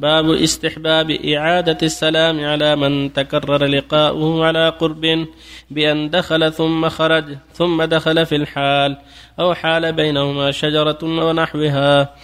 باب استحباب إعادة السلام على من تكرر لقاؤه على قرب بأن دخل ثم خرج ثم دخل في الحال أو حال بينهما شجرة ونحوها.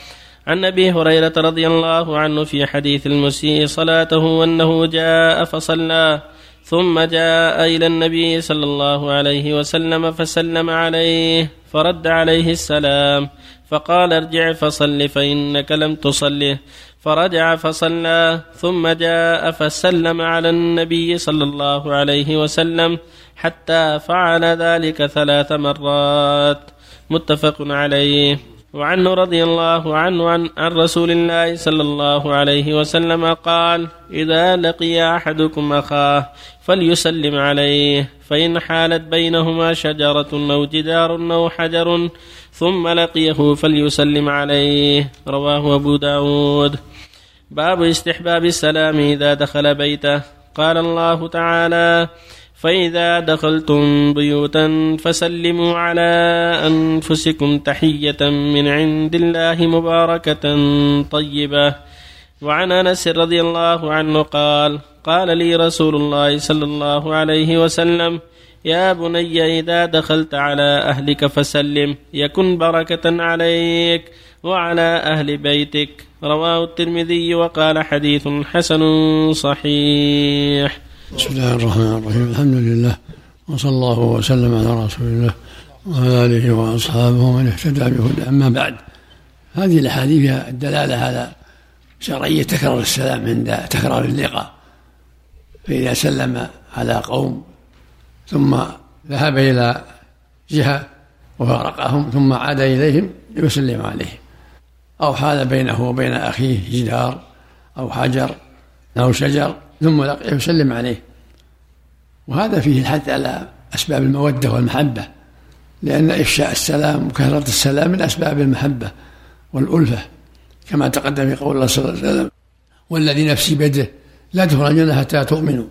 عن أبي هريرة رضي الله عنه في حديث المسيء صلاته أنه جاء فصلى ثم جاء إلى النبي صلى الله عليه وسلم فسلم عليه فرد عليه السلام فقال ارجع فصل فإنك لم تصله فرجع فصلى ثم جاء فسلم على النبي صلى الله عليه وسلم حتى فعل ذلك ثلاث مرات. متفق عليه. وعنه رضي الله عنه عن, عن رسول الله صلى الله عليه وسلم قال إذا لقي أحدكم أخاه فليسلم عليه فإن حالت بينهما شجرة أو جدار أو حجر ثم لقيه فليسلم عليه. رواه أبو داود. باب استحباب السلام إذا دخل بيته. قال الله تعالى فإذا دخلتم بيوتا فسلموا على أنفسكم تحية من عند الله مباركة طيبة. وعن أنس رضي الله عنه قال قال لي رسول الله صلى الله عليه وسلم يا بني إذا دخلت على أهلك فسلم يكن بركة عليك وعلى أهل بيتك. رواه الترمذي وقال حديث حسن صحيح. بسم الله الرحمن الرحيم. الحمد لله وصلى الله وسلم على رسول الله وعلى آله وأصحابه ومن اهتدى بهدى أما بعد هذه الأحاديث فيها الدلالة على شرعية تكرار السلام عند تكرار اللقاء. فإذا سلم على قوم ثم ذهب إلى جهة وفارقهم ثم عاد إليهم يسلم عليهم. أو حال بينه وبين أخيه جدار أو حجر أو شجر ثم لقيه يسلم عليه. وهذا فيه الحث على أسباب المودة والمحبة لأن إفشاء السلام وكثرة السلام من أسباب المحبة والألفة كما تقدم في قول الله صلى الله عليه وسلم والذي نفسي بيده لا تخرجون حتى تؤمنوا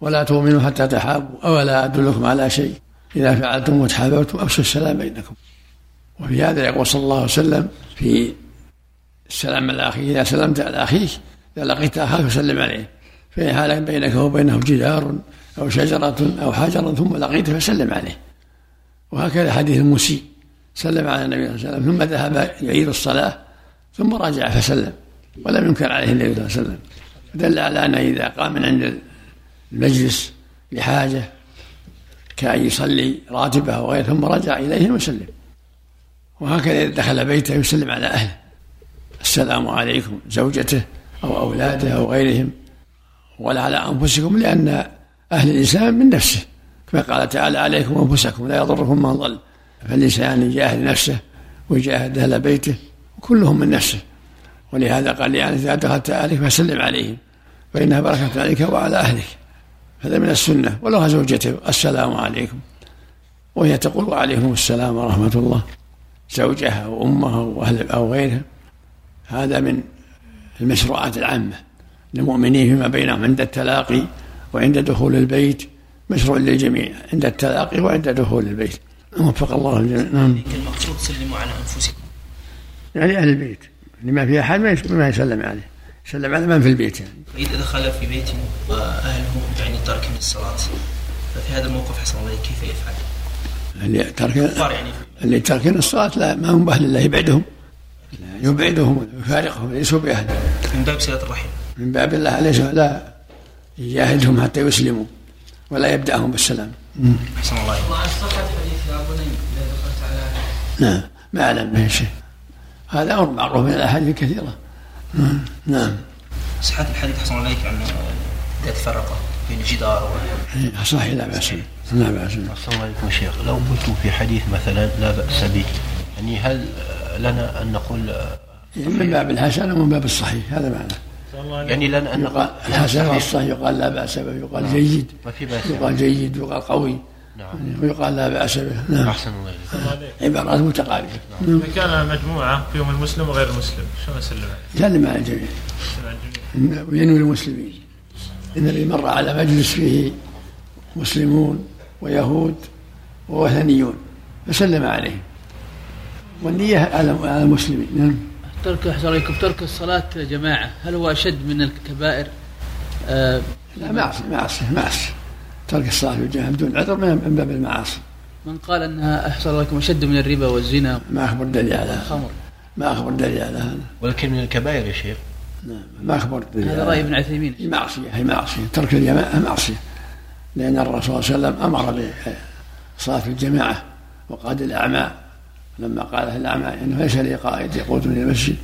ولا تؤمنوا حتى تحابوا أولا أدلكم على شيء؟ إذا فعلتم وتحاببتم أفشوا السلام بينكم. وفي هذا يقول صلى الله عليه وسلم في السلام على أخيه إذا سلمت على أخيك إذا لقيت أخاك فسلم عليه. فإن حال بينك وبينه جدار أو شجرة أو حجر ثم لقيته فسلم عليه. وهكذا حديث المسيء سلم على النبي صلى الله عليه وسلم. ثم ذهب يعيد الصلاة. ثم رجع فسلم. ولم ينكر عليه النبي صلى الله عليه وسلم. دل على أنه إذا قام من عند المجلس لحاجة كأن يصلي راتبه أو غيره ثم رجع إليهم وسلم. وهكذا إذا دخل بيته يسلم على أهله. السلام عليكم زوجته أو أولاده أو غيرهم. ولا على أنفسكم لأن أهل الإسلام من نفسه. كما قال تعالى عليكم أنفسكم لا يضركم من ضل. فالإنسان يجاهد نفسه ويجاهد أهل بيته وكلهم من نفسه. ولهذا قال يعني إذا دخلت أهلك فسلم عليهم فإنها بركة عليك وعلى أهلك. هذا من السنة. ولو زوجته السلام عليكم. وهي تقول وعليكم السلام ورحمة الله. زوجها أو أمها أو, أهل أو غيرها. هذا من المشروعات العامة. للمؤمنين فيما بينهم عند التلاقي وعند دخول البيت مشروع للجميع عند التلاقي وعند دخول البيت. وفق الله الجميع. نعم. المقصود سلموا على أنفسكم. يعني أهل البيت. اللي ما في احد ما يسلم عليه. يسلم على من في البيت يعني. واذا دخل في بيت وأهله يعني تاركين الصلاة ففي هذا الموقف حسن الله كيف يفعل؟ اللي ترك يعني. اللي تاركين الصلاة لا ما هم بأهل الله يبعدهم. يبعدهم ويفارقهم ليسوا باهل من باب صله الرحم من باب الله ليس لا يجاهدهم حتى يسلموا ولا يبدأهم بالسلام. أحسن الله صحة حديث يا بني إذا دخلت على نعم ما أعلم به شيء. هذا أمر معروف من الأحاديث الكثيرة. نعم. صحة الحديث أحسن الله عليك أنه إذا تفرق بين جدار و... إيه، صحيح لا بأس لا بأس أحسن الله عليكم شيخ. لو قلت في حديث مثلا لا بأس به يعني هل لنا أن نقول من باب الحسن ومن باب الصحيح هذا معناه. يعني لن أن يقال الحسن والصحيح يقال لا بأس به يقال نعم. جيد يقال جيد ويقال قوي. نعم. ويقال لا بأس به. نعم. أحسن الله عبارات متقاربة نعم. إذا كان مجموعة فيهم المسلم وغير المسلم شلون أسلم عليه؟ سلم على الجميع. وينوي المسلمين. إن الذي مر على مجلس فيه مسلمون ويهود ووثنيون فسلم عليهم. والنية على المسلمين. نعم. ترك أحسن عليكم. ترك الصلاة جماعة. هل هو أشد من الكبائر؟ آه لا معصية معصية معصية ترك الصلاة في الجامع بدون عذر من باب المعاصي. من قال أنها أحسن عليكم أشد من الربا والزنا. ما أخبر دليل على هذا. ما أخبر دليل على هذا. ولكن من الكبائر يا شيخ. نعم ما أخبر دليل هذا على رأي. ابن عثيمين. هي معصية هي معصية. ترك الجماعة معصية. لأن الرسول صلى الله عليه وسلم أمر بصلاة الجماعة وقاد الأعمى. لما قال الأعمى إنه ليس لي قائد يقودني المسجد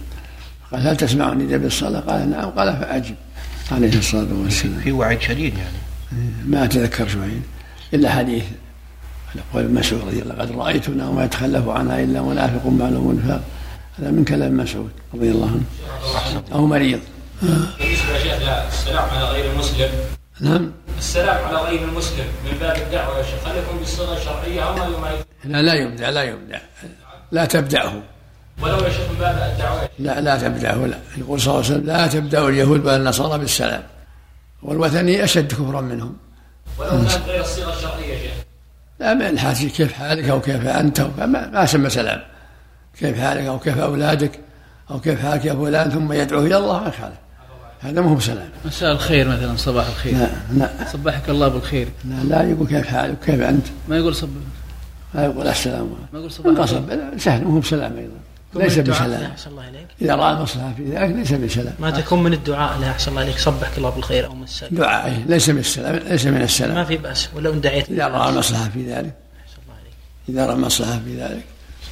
قال هل تسمعني ندى بالصلاة؟ قال نعم. قال فأجب عليه الصلاة والسلام. في وعيد شديد يعني. ما أتذكر شوي. إلا حديث قول ابن مسعود رضي الله قد رأيتنا وما يتخلف عنها إلا منافق معلوم النفاق هذا من كلام مسعود رضي الله عنه. أو مريض. بالنسبة يا السلام على غير المسلم. نعم. السلام على غير المسلم من باب الدعوة يا شيخ. هل يكون بالصيغه الشرعية أو ما لا لا يبدع لا يبدع لا تبدعه ولو يا شيخ من باب الدعوة. يا شيخ. لا لا تبدعه لا يقول صلى الله عليه وسلم لا تبدأ اليهود ولا النصارى بالسلام. والوثني أشد كفرا منهم. ولو كانت غير الصيغة الشرعية يا شيخ. لا من الحاجة كيف حالك أو كيف أنت أو ما, ما سمى سلام. كيف حالك أو كيف أولادك أو كيف حالك يا فلان ثم يدعو إلى الله ما يخالف. هذا مو بسلام. مساء الخير مثلا صباح الخير. لا لا صبحك الله بالخير. لا, لا يقول كيف حالك كيف أنت. ما يقول صب لا يقول السلام ما الخير انقصب سهل مو بسلام أيضا. ليس بسلام. الله عليك إذا رأى المصلحة في ذلك ليس بسلام. ما تكون من الدعاء له أحسن الله عليك صبحك الله بالخير أو مساك دعاء ليس من السلام ليس من ما السلام في بأس ولو إن دعيت. إذا رأى المصلحة في ذلك. أحسن الله عليك إذا رأى المصلحة في ذلك.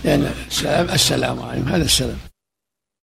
لأن السلام السلام عليكم هذا السلام.